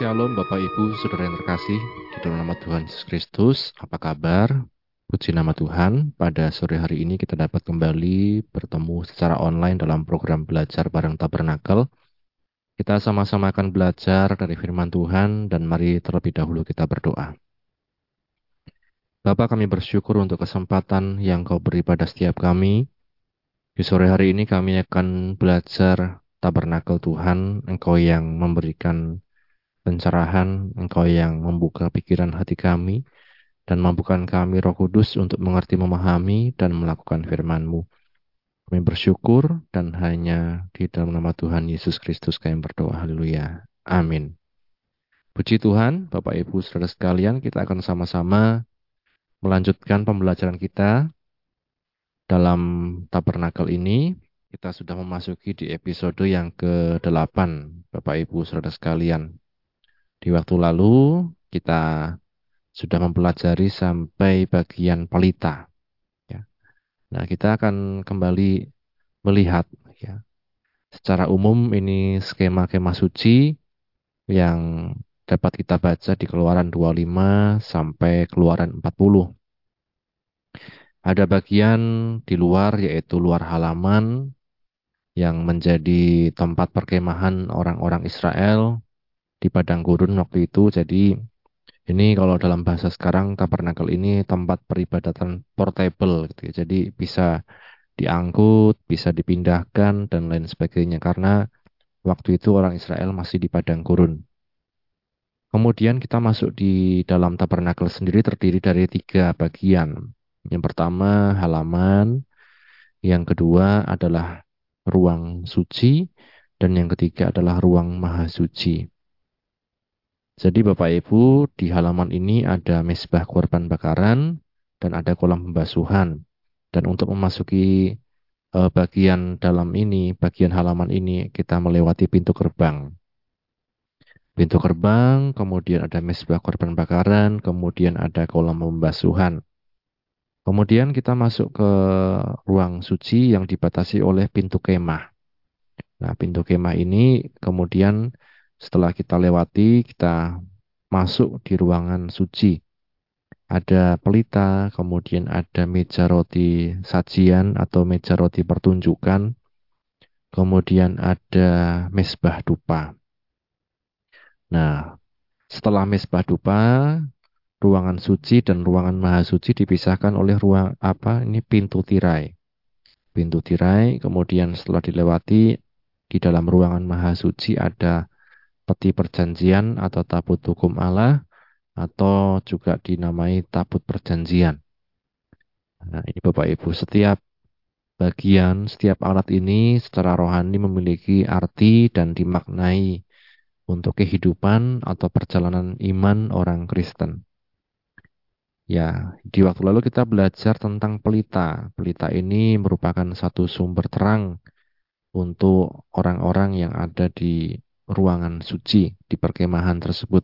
Shalom Bapak Ibu, Saudara yang terkasih, di dalam nama Tuhan Yesus Kristus, apa kabar? Puji nama Tuhan, pada sore hari ini kita dapat kembali bertemu secara online dalam program belajar bareng Tabernakel. Kita sama-sama akan belajar dari firman Tuhan dan mari terlebih dahulu kita berdoa. Bapak kami bersyukur untuk kesempatan yang kau beri pada setiap kami. Di sore hari ini kami akan belajar tabernakel Tuhan, Engkau yang memberikan pencerahan, Engkau yang membuka pikiran hati kami, dan mampukan kami roh kudus untuk mengerti memahami dan melakukan firman-Mu. Kami bersyukur dan hanya di dalam nama Tuhan Yesus Kristus kami berdoa. Haleluya. Amin. Puji Tuhan, Bapak Ibu Saudara sekalian, kita akan sama-sama melanjutkan pembelajaran kita dalam tabernakel ini. Kita sudah memasuki di episode yang ke-8, Bapak Ibu Saudara sekalian. Di waktu lalu kita sudah mempelajari sampai bagian pelita. Ya. Nah, kita akan kembali melihat ya. Secara umum ini skema-skema suci yang dapat kita baca di Keluaran 25 sampai Keluaran 40. Ada bagian di luar yaitu luar halaman yang menjadi tempat perkemahan orang-orang Israel di padang gurun waktu itu. Jadi ini kalau dalam bahasa sekarang tabernakel ini tempat peribadatan portable gitu ya. Jadi bisa diangkut, bisa dipindahkan dan lain sebagainya karena waktu itu orang Israel masih di padang gurun. Kemudian kita masuk di dalam tabernakel sendiri terdiri dari tiga bagian. Yang pertama halaman, yang kedua adalah ruang suci, dan yang ketiga adalah ruang maha suci. Jadi Bapak Ibu, di halaman ini ada mesbah korban bakaran dan ada kolam pembasuhan. Dan untuk memasuki uh, bagian dalam ini, bagian halaman ini, kita melewati pintu gerbang. Pintu gerbang, kemudian ada mesbah korban bakaran, kemudian ada kolam pembasuhan. Kemudian kita masuk ke ruang suci yang dibatasi oleh pintu kemah. Nah, pintu kemah ini kemudian setelah kita lewati, kita masuk di ruangan suci. Ada pelita, kemudian ada meja roti sajian atau meja roti pertunjukan, kemudian ada mesbah dupa. Nah, setelah mesbah dupa, ruangan suci dan ruangan maha suci dipisahkan oleh ruang apa? Ini pintu tirai. Pintu tirai, kemudian setelah dilewati di dalam ruangan maha suci ada peti perjanjian atau tabut hukum Allah atau juga dinamai tabut perjanjian. Nah, ini Bapak Ibu, setiap bagian, setiap alat ini secara rohani memiliki arti dan dimaknai untuk kehidupan atau perjalanan iman orang Kristen. Ya, di waktu lalu kita belajar tentang pelita. Pelita ini merupakan satu sumber terang untuk orang-orang yang ada di ruangan suci di perkemahan tersebut.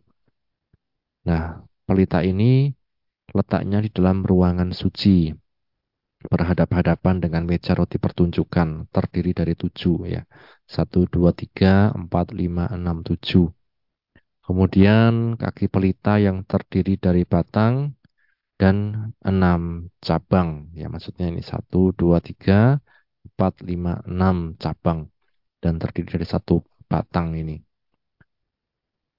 Nah, pelita ini letaknya di dalam ruangan suci berhadap-hadapan dengan meja roti pertunjukan terdiri dari tujuh ya. Satu dua tiga empat lima enam tujuh. Kemudian kaki pelita yang terdiri dari batang dan enam cabang ya. Maksudnya ini satu dua tiga empat lima enam cabang dan terdiri dari satu batang ini.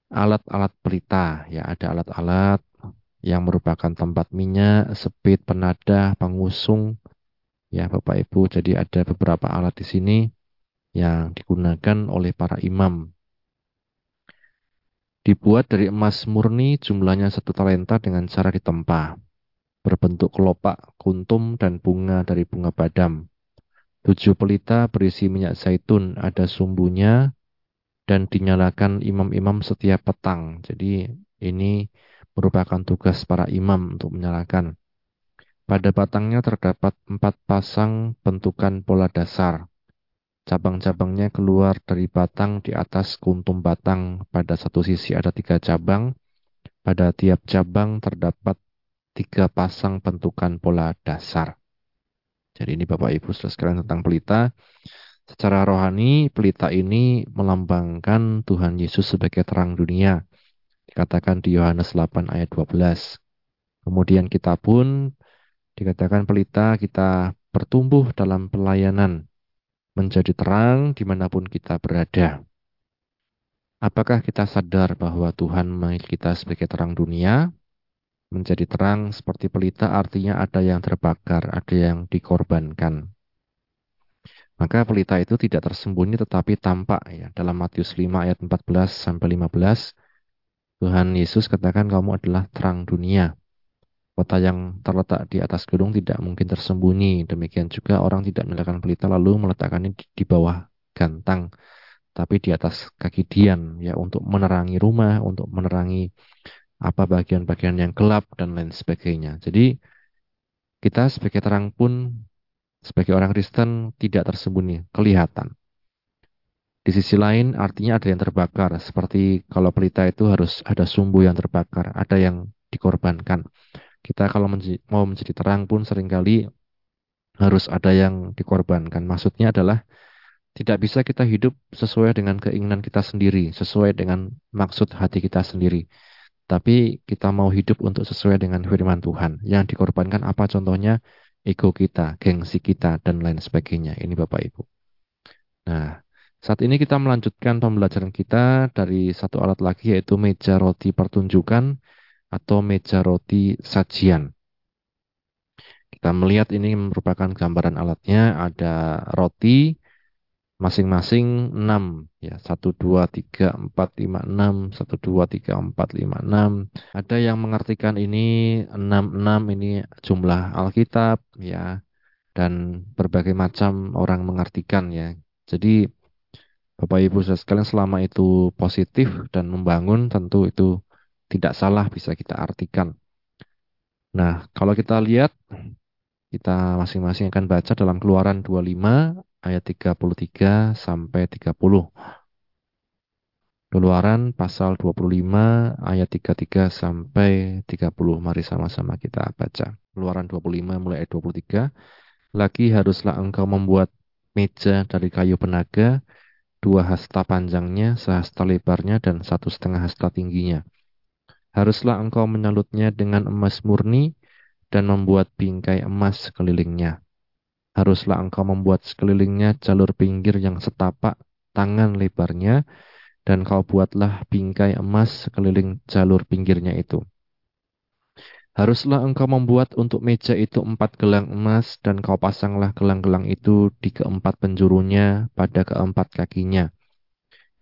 Alat-alat pelita, ya ada alat-alat yang merupakan tempat minyak, sepit, penadah, pengusung, ya Bapak Ibu. Jadi ada beberapa alat di sini yang digunakan oleh para imam. Dibuat dari emas murni jumlahnya satu talenta dengan cara ditempa. Berbentuk kelopak, kuntum, dan bunga dari bunga badam. Tujuh pelita berisi minyak zaitun, ada sumbunya, dan dinyalakan imam-imam setiap petang. Jadi ini merupakan tugas para imam untuk menyalakan. Pada batangnya terdapat empat pasang bentukan pola dasar. Cabang-cabangnya keluar dari batang di atas kuntum batang. Pada satu sisi ada tiga cabang. Pada tiap cabang terdapat tiga pasang bentukan pola dasar. Jadi ini Bapak Ibu sekalian tentang pelita. Secara rohani, pelita ini melambangkan Tuhan Yesus sebagai terang dunia dikatakan di Yohanes 8 ayat 12. Kemudian kita pun dikatakan pelita kita bertumbuh dalam pelayanan, menjadi terang di mana pun kita berada. Apakah kita sadar bahwa Tuhan memanggil kita sebagai terang dunia? Menjadi terang seperti pelita artinya ada yang terbakar, ada yang dikorbankan. Maka pelita itu tidak tersembunyi tetapi tampak ya. Dalam Matius 5 ayat 14 sampai 15 Tuhan Yesus katakan kamu adalah terang dunia. Kota yang terletak di atas gedung tidak mungkin tersembunyi. Demikian juga orang tidak menyalakan pelita lalu meletakkannya di, di bawah gantang. Tapi di atas kaki dian ya untuk menerangi rumah, untuk menerangi apa bagian-bagian yang gelap dan lain sebagainya. Jadi kita sebagai terang pun sebagai orang Kristen tidak tersembunyi, kelihatan. Di sisi lain artinya ada yang terbakar, seperti kalau pelita itu harus ada sumbu yang terbakar, ada yang dikorbankan. Kita kalau menj mau menjadi terang pun sering kali harus ada yang dikorbankan. Maksudnya adalah tidak bisa kita hidup sesuai dengan keinginan kita sendiri, sesuai dengan maksud hati kita sendiri. Tapi kita mau hidup untuk sesuai dengan firman Tuhan. Yang dikorbankan apa contohnya? Ego kita, gengsi kita, dan lain sebagainya. Ini Bapak Ibu. Nah, saat ini kita melanjutkan pembelajaran kita dari satu alat lagi yaitu meja roti pertunjukan atau meja roti sajian. Kita melihat ini merupakan gambaran alatnya ada roti masing-masing 6 ya. 1 2 3 4 5 6 1 2 3 4 5 6 ada yang mengartikan ini 6 6 ini jumlah Alkitab ya. Dan berbagai macam orang mengartikan ya. Jadi Bapak Ibu sekalian selama itu positif dan membangun tentu itu tidak salah bisa kita artikan. Nah, kalau kita lihat kita masing-masing akan baca dalam Keluaran 25 ayat 33 sampai 30. Keluaran pasal 25 ayat 33 sampai 30. Mari sama-sama kita baca. Keluaran 25 mulai ayat 23. Lagi haruslah engkau membuat meja dari kayu penaga dua hasta panjangnya, sehasta lebarnya, dan satu setengah hasta tingginya. Haruslah engkau menyalutnya dengan emas murni dan membuat bingkai emas sekelilingnya. Haruslah engkau membuat sekelilingnya jalur pinggir yang setapak tangan lebarnya, dan kau buatlah bingkai emas sekeliling jalur pinggirnya itu. Haruslah engkau membuat untuk meja itu empat gelang emas, dan kau pasanglah gelang-gelang itu di keempat penjurunya pada keempat kakinya.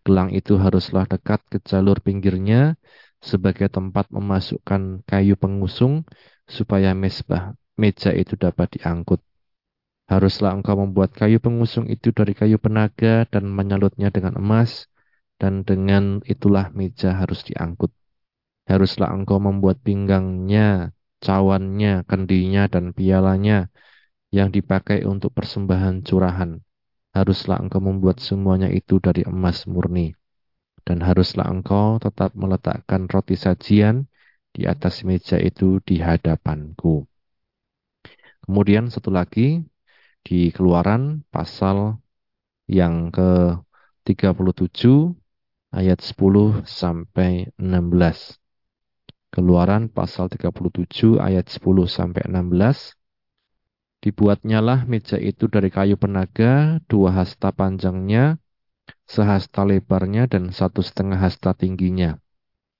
Gelang itu haruslah dekat ke jalur pinggirnya, sebagai tempat memasukkan kayu pengusung, supaya mesbah meja itu dapat diangkut. Haruslah engkau membuat kayu pengusung itu dari kayu penaga dan menyalutnya dengan emas, dan dengan itulah meja harus diangkut. Haruslah engkau membuat pinggangnya, cawannya, kendinya, dan pialanya yang dipakai untuk persembahan curahan. Haruslah engkau membuat semuanya itu dari emas murni. Dan haruslah engkau tetap meletakkan roti sajian di atas meja itu di hadapanku. Kemudian satu lagi, di keluaran pasal yang ke-37 ayat 10 sampai 16. Keluaran pasal 37 ayat 10 sampai 16. Dibuatnyalah meja itu dari kayu penaga, dua hasta panjangnya, sehasta lebarnya, dan satu setengah hasta tingginya.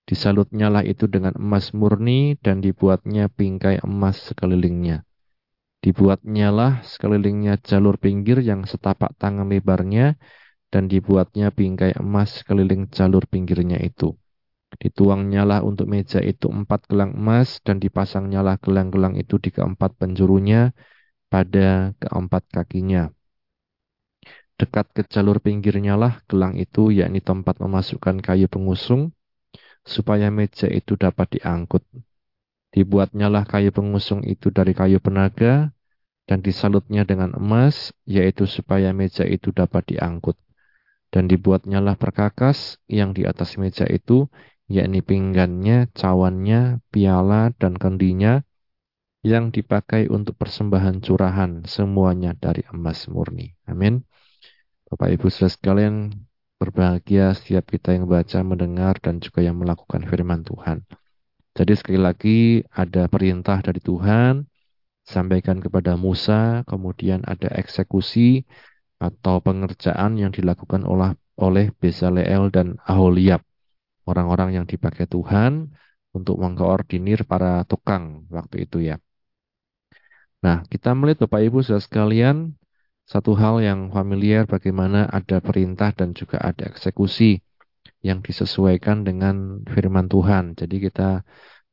Disalutnyalah itu dengan emas murni, dan dibuatnya bingkai emas sekelilingnya. Dibuatnyalah sekelilingnya jalur pinggir yang setapak tangan lebarnya, dan dibuatnya bingkai emas sekeliling jalur pinggirnya itu. Dituangnyalah untuk meja itu empat gelang emas dan dipasangnyalah gelang-gelang itu di keempat penjurunya pada keempat kakinya. Dekat ke jalur pinggirnya lah gelang itu yakni tempat memasukkan kayu pengusung supaya meja itu dapat diangkut. Dibuatnyalah kayu pengusung itu dari kayu penaga dan disalutnya dengan emas yaitu supaya meja itu dapat diangkut. Dan dibuatnyalah perkakas yang di atas meja itu yakni pinggannya, cawannya, piala, dan kendinya yang dipakai untuk persembahan curahan, semuanya dari emas murni. Amin. Bapak Ibu saudara sekalian, Berbahagia setiap kita yang baca, mendengar, dan juga yang melakukan firman Tuhan. Jadi sekali lagi ada perintah dari Tuhan, sampaikan kepada Musa, kemudian ada eksekusi atau pengerjaan yang dilakukan oleh, oleh Bezaleel dan Aholiab. Orang-orang yang dipakai Tuhan untuk mengkoordinir para tukang waktu itu ya. Nah, kita melihat Bapak Ibu sudah sekalian, satu hal yang familiar bagaimana ada perintah dan juga ada eksekusi yang disesuaikan dengan firman Tuhan. Jadi kita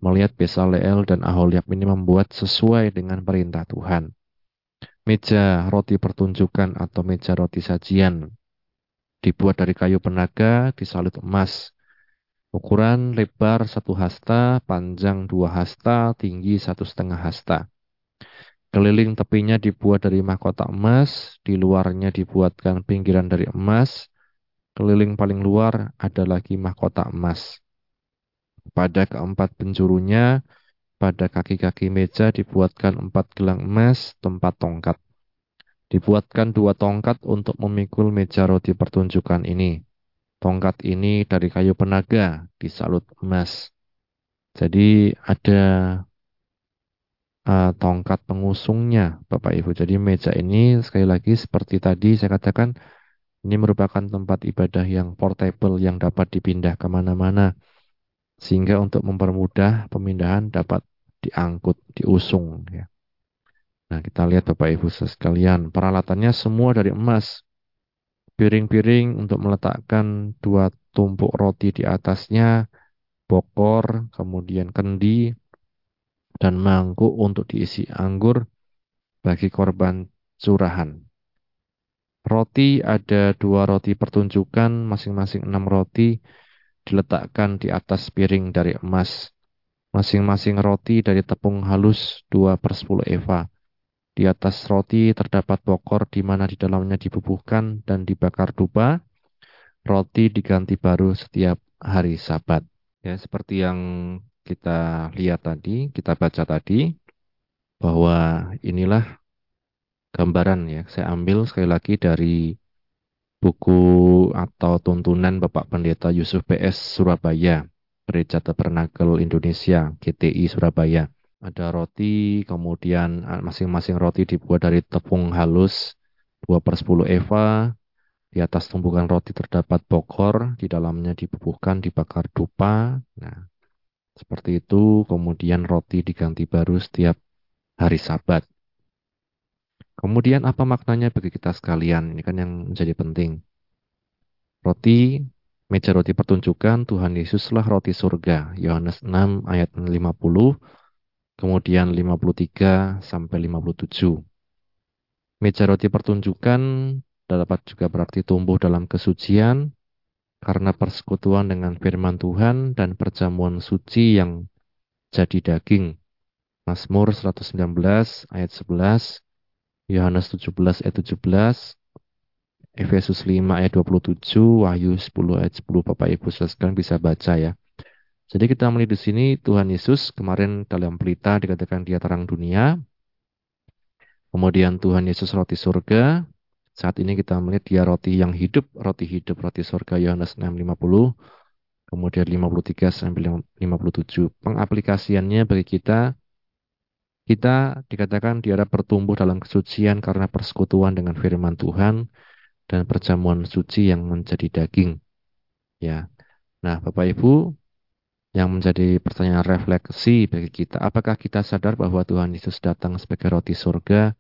melihat Besaleel dan Aholiab ini membuat sesuai dengan perintah Tuhan. Meja roti pertunjukan atau meja roti sajian dibuat dari kayu penaga disalut emas. Ukuran lebar satu hasta, panjang dua hasta, tinggi satu setengah hasta. Keliling tepinya dibuat dari mahkota emas, di luarnya dibuatkan pinggiran dari emas, keliling paling luar ada lagi mahkota emas. Pada keempat penjurunya, pada kaki-kaki meja dibuatkan empat gelang emas tempat tongkat. Dibuatkan dua tongkat untuk memikul meja roti pertunjukan ini. Tongkat ini dari kayu penaga, disalut emas. Jadi ada uh, tongkat pengusungnya Bapak Ibu. Jadi meja ini sekali lagi seperti tadi saya katakan ini merupakan tempat ibadah yang portable yang dapat dipindah ke mana-mana. Sehingga untuk mempermudah pemindahan dapat diangkut, diusung. Ya. Nah kita lihat Bapak Ibu sekalian, peralatannya semua dari emas. Piring-piring untuk meletakkan dua tumpuk roti di atasnya, bokor, kemudian kendi, dan mangkuk untuk diisi anggur bagi korban curahan. Roti ada dua roti pertunjukan, masing-masing enam roti diletakkan di atas piring dari emas. Masing-masing roti dari tepung halus dua per 10 eva. Di atas roti terdapat pokor di mana di dalamnya dibubuhkan dan dibakar dupa. Roti diganti baru setiap hari sabat. Ya, seperti yang kita lihat tadi, kita baca tadi, bahwa inilah gambaran ya. Saya ambil sekali lagi dari buku atau tuntunan Bapak Pendeta Yusuf PS Surabaya, Gereja Tabernakel Indonesia, GTI Surabaya. Ada roti, kemudian masing-masing roti dibuat dari tepung halus 2 per 10 eva. Di atas tumpukan roti terdapat bokor, di dalamnya dibubuhkan, dibakar dupa. Nah, seperti itu, kemudian roti diganti baru setiap hari sabat. Kemudian apa maknanya bagi kita sekalian? Ini kan yang menjadi penting. Roti, meja roti pertunjukan, Tuhan Yesuslah roti surga. Yohanes 6 ayat 50, kemudian 53 sampai 57. Meja roti pertunjukan dapat juga berarti tumbuh dalam kesucian, karena persekutuan dengan firman Tuhan dan perjamuan suci yang jadi daging. Mazmur 119 ayat 11, Yohanes 17 ayat 17, Efesus 5 ayat 27, Wahyu 10 ayat 10 Bapak Ibu sekalian bisa baca ya. Jadi kita melihat di sini Tuhan Yesus kemarin dalam pelita dikatakan dia terang dunia. Kemudian Tuhan Yesus roti surga, saat ini kita melihat dia roti yang hidup, roti hidup, roti surga Yohanes 6:50, kemudian 53 sampai 57. Pengaplikasiannya bagi kita kita dikatakan dia bertumbuh dalam kesucian karena persekutuan dengan firman Tuhan dan perjamuan suci yang menjadi daging. Ya. Nah, Bapak Ibu, yang menjadi pertanyaan refleksi bagi kita, apakah kita sadar bahwa Tuhan Yesus datang sebagai roti surga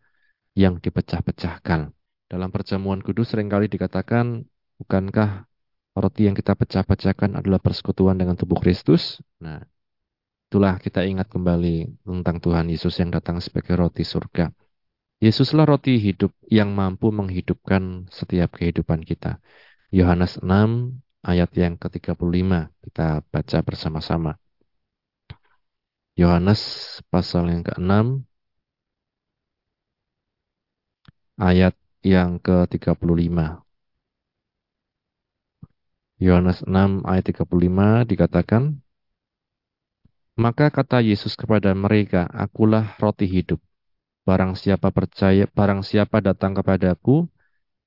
yang dipecah-pecahkan? Dalam perjamuan kudus sering kali dikatakan, bukankah roti yang kita pecah-pecahkan adalah persekutuan dengan tubuh Kristus? Nah, itulah kita ingat kembali tentang Tuhan Yesus yang datang sebagai roti surga. Yesuslah roti hidup yang mampu menghidupkan setiap kehidupan kita. Yohanes 6 ayat yang ke-35 kita baca bersama-sama. Yohanes pasal yang ke-6 ayat yang ke-35. Yohanes 6 ayat 35 dikatakan, Maka kata Yesus kepada mereka, Akulah roti hidup. Barang siapa percaya, barang siapa datang kepadaku,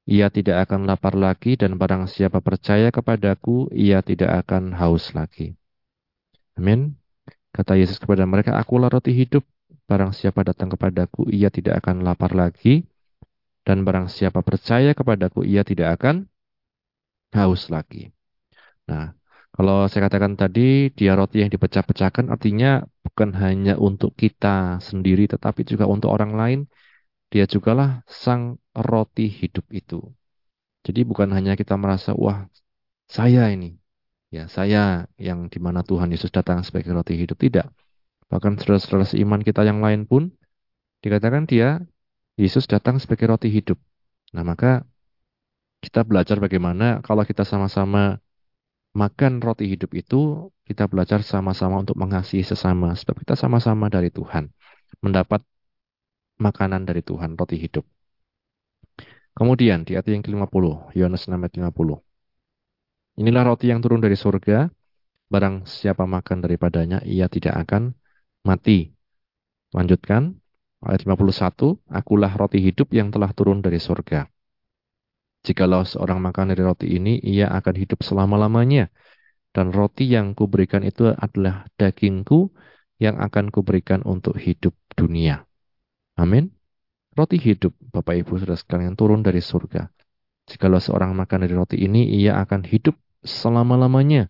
ia tidak akan lapar lagi dan barang siapa percaya kepadaku, ia tidak akan haus lagi. Amin. Kata Yesus kepada mereka, akulah roti hidup. Barang siapa datang kepadaku, ia tidak akan lapar lagi. Dan barang siapa percaya kepadaku, ia tidak akan haus lagi. Nah, kalau saya katakan tadi, dia roti yang dipecah-pecahkan artinya bukan hanya untuk kita sendiri, tetapi juga untuk orang lain. Dia jugalah sang roti hidup itu. Jadi bukan hanya kita merasa, wah saya ini, ya saya yang di mana Tuhan Yesus datang sebagai roti hidup. Tidak. Bahkan saudara-saudara iman kita yang lain pun dikatakan dia Yesus datang sebagai roti hidup. Nah maka kita belajar bagaimana kalau kita sama-sama makan roti hidup itu, kita belajar sama-sama untuk mengasihi sesama. Sebab kita sama-sama dari Tuhan. Mendapat makanan dari Tuhan, roti hidup. Kemudian di ayat yang ke-50, Yohanes 6 ayat 50. Inilah roti yang turun dari surga, barang siapa makan daripadanya, ia tidak akan mati. Lanjutkan, ayat 51, akulah roti hidup yang telah turun dari surga. Jikalau seorang makan dari roti ini, ia akan hidup selama-lamanya. Dan roti yang kuberikan itu adalah dagingku yang akan kuberikan untuk hidup dunia. Amin. Roti hidup, Bapak Ibu Saudara sekalian, turun dari surga. Jikalau seorang makan dari roti ini, ia akan hidup selama-lamanya.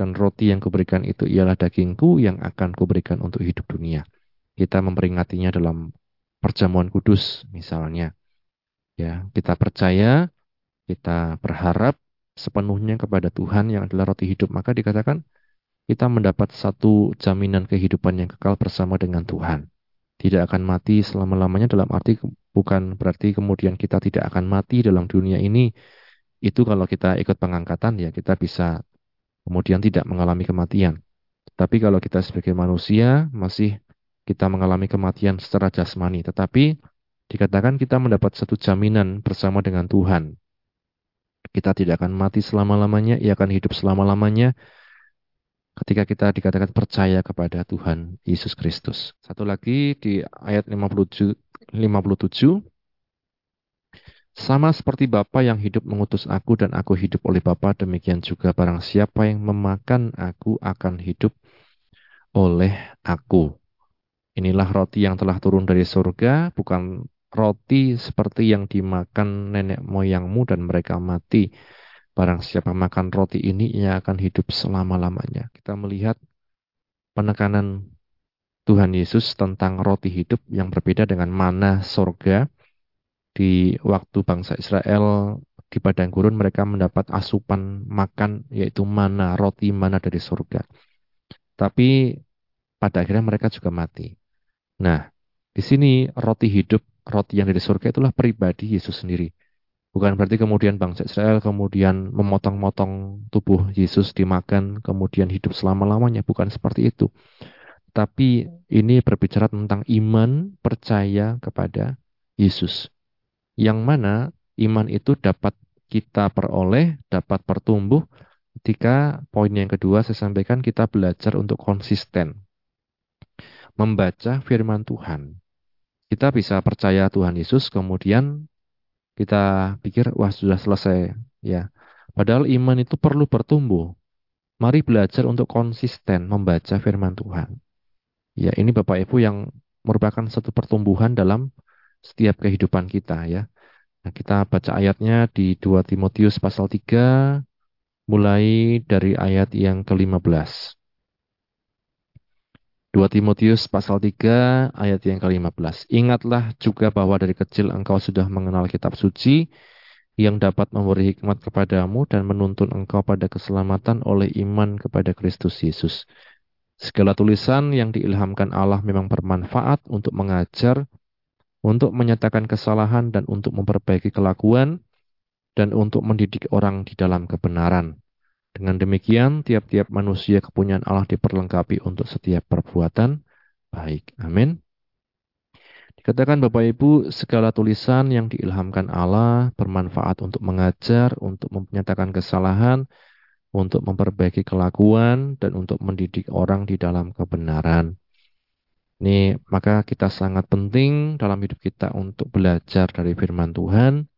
Dan roti yang kuberikan itu ialah dagingku yang akan kuberikan untuk hidup dunia. Kita memperingatinya dalam perjamuan kudus misalnya. Ya, kita percaya, kita berharap sepenuhnya kepada Tuhan yang adalah roti hidup, maka dikatakan kita mendapat satu jaminan kehidupan yang kekal bersama dengan Tuhan. Tidak akan mati selama-lamanya dalam arti bukan berarti kemudian kita tidak akan mati dalam dunia ini. Itu kalau kita ikut pengangkatan ya kita bisa kemudian tidak mengalami kematian. Tapi kalau kita sebagai manusia masih kita mengalami kematian secara jasmani. Tetapi Dikatakan kita mendapat satu jaminan bersama dengan Tuhan. Kita tidak akan mati selama-lamanya, ia akan hidup selama-lamanya ketika kita dikatakan percaya kepada Tuhan Yesus Kristus. Satu lagi di ayat 57, 57 sama seperti Bapa yang hidup mengutus aku dan aku hidup oleh Bapa, demikian juga barang siapa yang memakan aku akan hidup oleh aku. Inilah roti yang telah turun dari surga, bukan roti seperti yang dimakan nenek moyangmu dan mereka mati. Barang siapa makan roti ini, ia akan hidup selama-lamanya. Kita melihat penekanan Tuhan Yesus tentang roti hidup yang berbeda dengan mana sorga. Di waktu bangsa Israel di padang gurun mereka mendapat asupan makan yaitu mana, roti mana dari surga. Tapi pada akhirnya mereka juga mati. Nah, di sini roti hidup roti yang dari surga itulah pribadi Yesus sendiri. Bukan berarti kemudian bangsa Israel kemudian memotong-motong tubuh Yesus dimakan, kemudian hidup selama-lamanya. Bukan seperti itu. Tapi ini berbicara tentang iman, percaya kepada Yesus. Yang mana iman itu dapat kita peroleh, dapat pertumbuh ketika poin yang kedua saya sampaikan kita belajar untuk konsisten. Membaca firman Tuhan kita bisa percaya Tuhan Yesus, kemudian kita pikir, wah sudah selesai. ya. Padahal iman itu perlu bertumbuh. Mari belajar untuk konsisten membaca firman Tuhan. Ya, ini Bapak Ibu yang merupakan satu pertumbuhan dalam setiap kehidupan kita ya. Nah, kita baca ayatnya di 2 Timotius pasal 3 mulai dari ayat yang ke-15. 2 Timotius pasal 3 ayat yang ke-15. Ingatlah juga bahwa dari kecil engkau sudah mengenal kitab suci yang dapat memberi hikmat kepadamu dan menuntun engkau pada keselamatan oleh iman kepada Kristus Yesus. Segala tulisan yang diilhamkan Allah memang bermanfaat untuk mengajar, untuk menyatakan kesalahan dan untuk memperbaiki kelakuan, dan untuk mendidik orang di dalam kebenaran dengan demikian, tiap-tiap manusia kepunyaan Allah diperlengkapi untuk setiap perbuatan baik. Amin. Dikatakan Bapak Ibu, segala tulisan yang diilhamkan Allah bermanfaat untuk mengajar, untuk menyatakan kesalahan, untuk memperbaiki kelakuan, dan untuk mendidik orang di dalam kebenaran. Ini maka kita sangat penting dalam hidup kita untuk belajar dari firman Tuhan,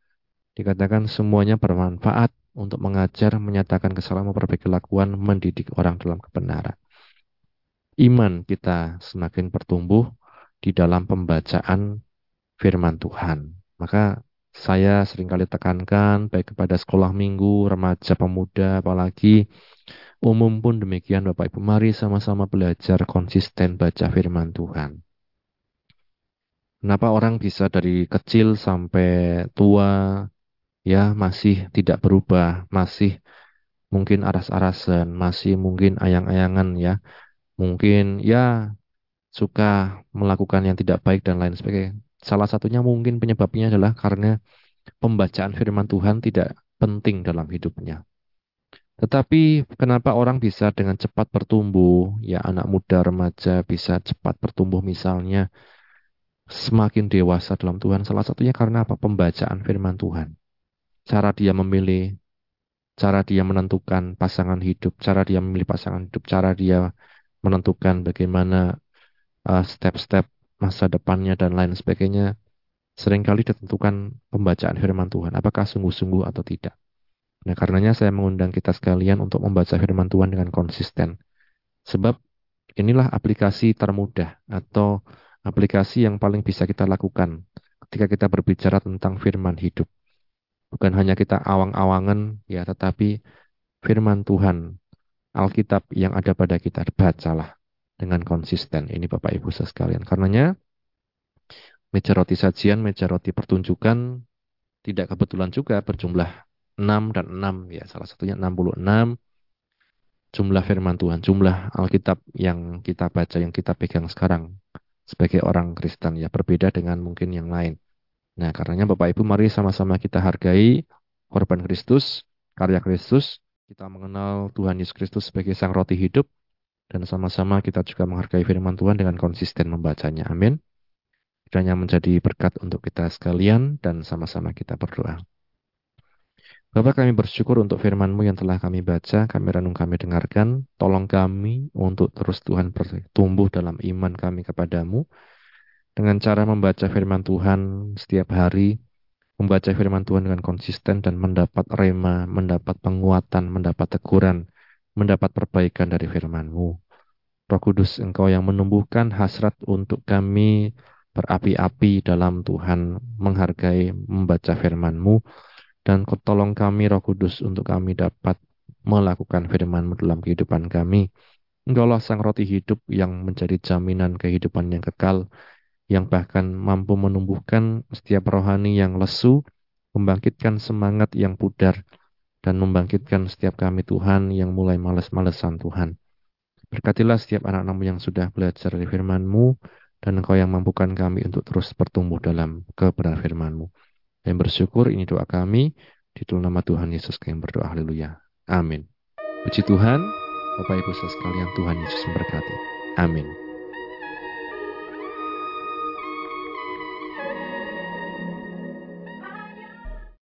Dikatakan semuanya bermanfaat untuk mengajar, menyatakan kesalahan, memperbaiki kelakuan, mendidik orang dalam kebenaran. Iman kita semakin bertumbuh di dalam pembacaan firman Tuhan. Maka saya sering kali tekankan baik kepada sekolah minggu, remaja, pemuda, apalagi umum pun demikian Bapak Ibu. Mari sama-sama belajar konsisten baca firman Tuhan. Kenapa orang bisa dari kecil sampai tua ya masih tidak berubah, masih mungkin aras-arasan, masih mungkin ayang-ayangan ya. Mungkin ya suka melakukan yang tidak baik dan lain sebagainya. Salah satunya mungkin penyebabnya adalah karena pembacaan firman Tuhan tidak penting dalam hidupnya. Tetapi kenapa orang bisa dengan cepat bertumbuh, ya anak muda, remaja bisa cepat bertumbuh misalnya semakin dewasa dalam Tuhan. Salah satunya karena apa? Pembacaan firman Tuhan. Cara dia memilih, cara dia menentukan pasangan hidup, cara dia memilih pasangan hidup, cara dia menentukan bagaimana uh, step-step uh, masa depannya dan lain sebagainya sering kali ditentukan pembacaan firman Tuhan, apakah sungguh-sungguh atau tidak. Nah, karenanya saya mengundang kita sekalian untuk membaca firman Tuhan dengan konsisten. Sebab inilah aplikasi termudah atau aplikasi yang paling bisa kita lakukan ketika kita berbicara tentang firman hidup. Bukan hanya kita awang-awangan, ya, tetapi firman Tuhan, Alkitab yang ada pada kita, bacalah dengan konsisten. Ini Bapak Ibu sekalian. Karenanya, meja roti sajian, meja roti pertunjukan, tidak kebetulan juga berjumlah 6 dan 6, ya salah satunya 66 jumlah firman Tuhan, jumlah Alkitab yang kita baca, yang kita pegang sekarang sebagai orang Kristen ya berbeda dengan mungkin yang lain. Nah, karenanya Bapak Ibu mari sama-sama kita hargai korban Kristus, karya Kristus, kita mengenal Tuhan Yesus Kristus sebagai sang roti hidup dan sama-sama kita juga menghargai firman Tuhan dengan konsisten membacanya. Amin. Kiranya menjadi berkat untuk kita sekalian dan sama-sama kita berdoa. Bapak kami bersyukur untuk firman-Mu yang telah kami baca, kami renung, kami dengarkan. Tolong kami untuk terus Tuhan bertumbuh dalam iman kami kepadamu. Dengan cara membaca firman Tuhan setiap hari, membaca firman Tuhan dengan konsisten dan mendapat rema, mendapat penguatan, mendapat teguran, mendapat perbaikan dari firman-Mu. Roh Kudus, Engkau yang menumbuhkan hasrat untuk kami berapi-api dalam Tuhan, menghargai, membaca firman-Mu, dan tolong kami Roh Kudus untuk kami dapat melakukan firman-Mu dalam kehidupan kami. Engkaulah sang roti hidup yang menjadi jaminan kehidupan yang kekal, yang bahkan mampu menumbuhkan setiap rohani yang lesu, membangkitkan semangat yang pudar, dan membangkitkan setiap kami Tuhan yang mulai males-malesan Tuhan. Berkatilah setiap anak-anakmu yang sudah belajar dari firman-Mu, dan Engkau yang mampukan kami untuk terus bertumbuh dalam kebenaran firman-Mu. Dan bersyukur ini doa kami di nama Tuhan Yesus kami berdoa haleluya. Amin. Puji Tuhan, Bapak Ibu sekalian Tuhan Yesus memberkati. Amin.